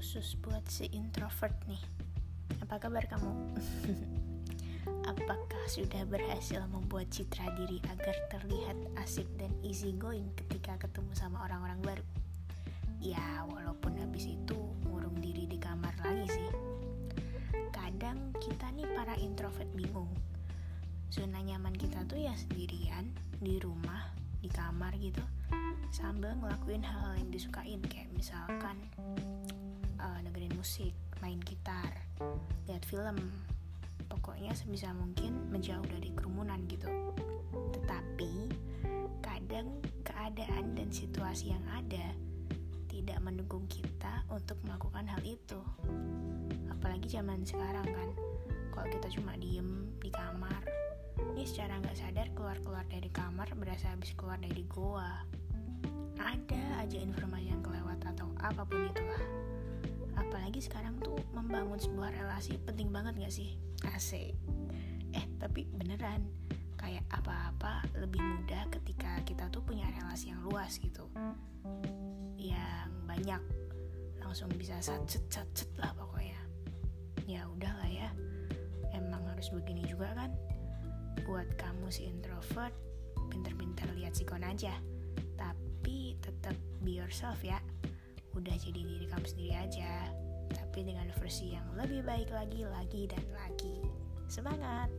si introvert nih Apa kabar kamu? Apakah sudah berhasil membuat citra diri agar terlihat asik dan easy going ketika ketemu sama orang-orang baru? Ya, walaupun habis itu ngurung diri di kamar lagi sih Kadang kita nih para introvert bingung Zona nyaman kita tuh ya sendirian, di rumah, di kamar gitu Sambil ngelakuin hal-hal yang disukain kayak misalkan uh, dengerin musik, main gitar, lihat film. Pokoknya sebisa mungkin menjauh dari kerumunan gitu. Tetapi kadang keadaan dan situasi yang ada tidak mendukung kita untuk melakukan hal itu. Apalagi zaman sekarang kan, kalau kita cuma diem di kamar, ini secara nggak sadar keluar-keluar dari kamar berasa habis keluar dari goa. Ada aja informasi yang kelewat atau apa pun itulah apalagi sekarang tuh membangun sebuah relasi penting banget gak sih? Asik. Eh tapi beneran kayak apa-apa lebih mudah ketika kita tuh punya relasi yang luas gitu. Yang banyak langsung bisa sacet sacet lah pokoknya. Ya udahlah ya emang harus begini juga kan? Buat kamu si introvert pinter-pinter lihat sikon aja. Tapi tetap be yourself ya udah jadi diri kamu sendiri aja tapi dengan versi yang lebih baik lagi lagi dan lagi. Semangat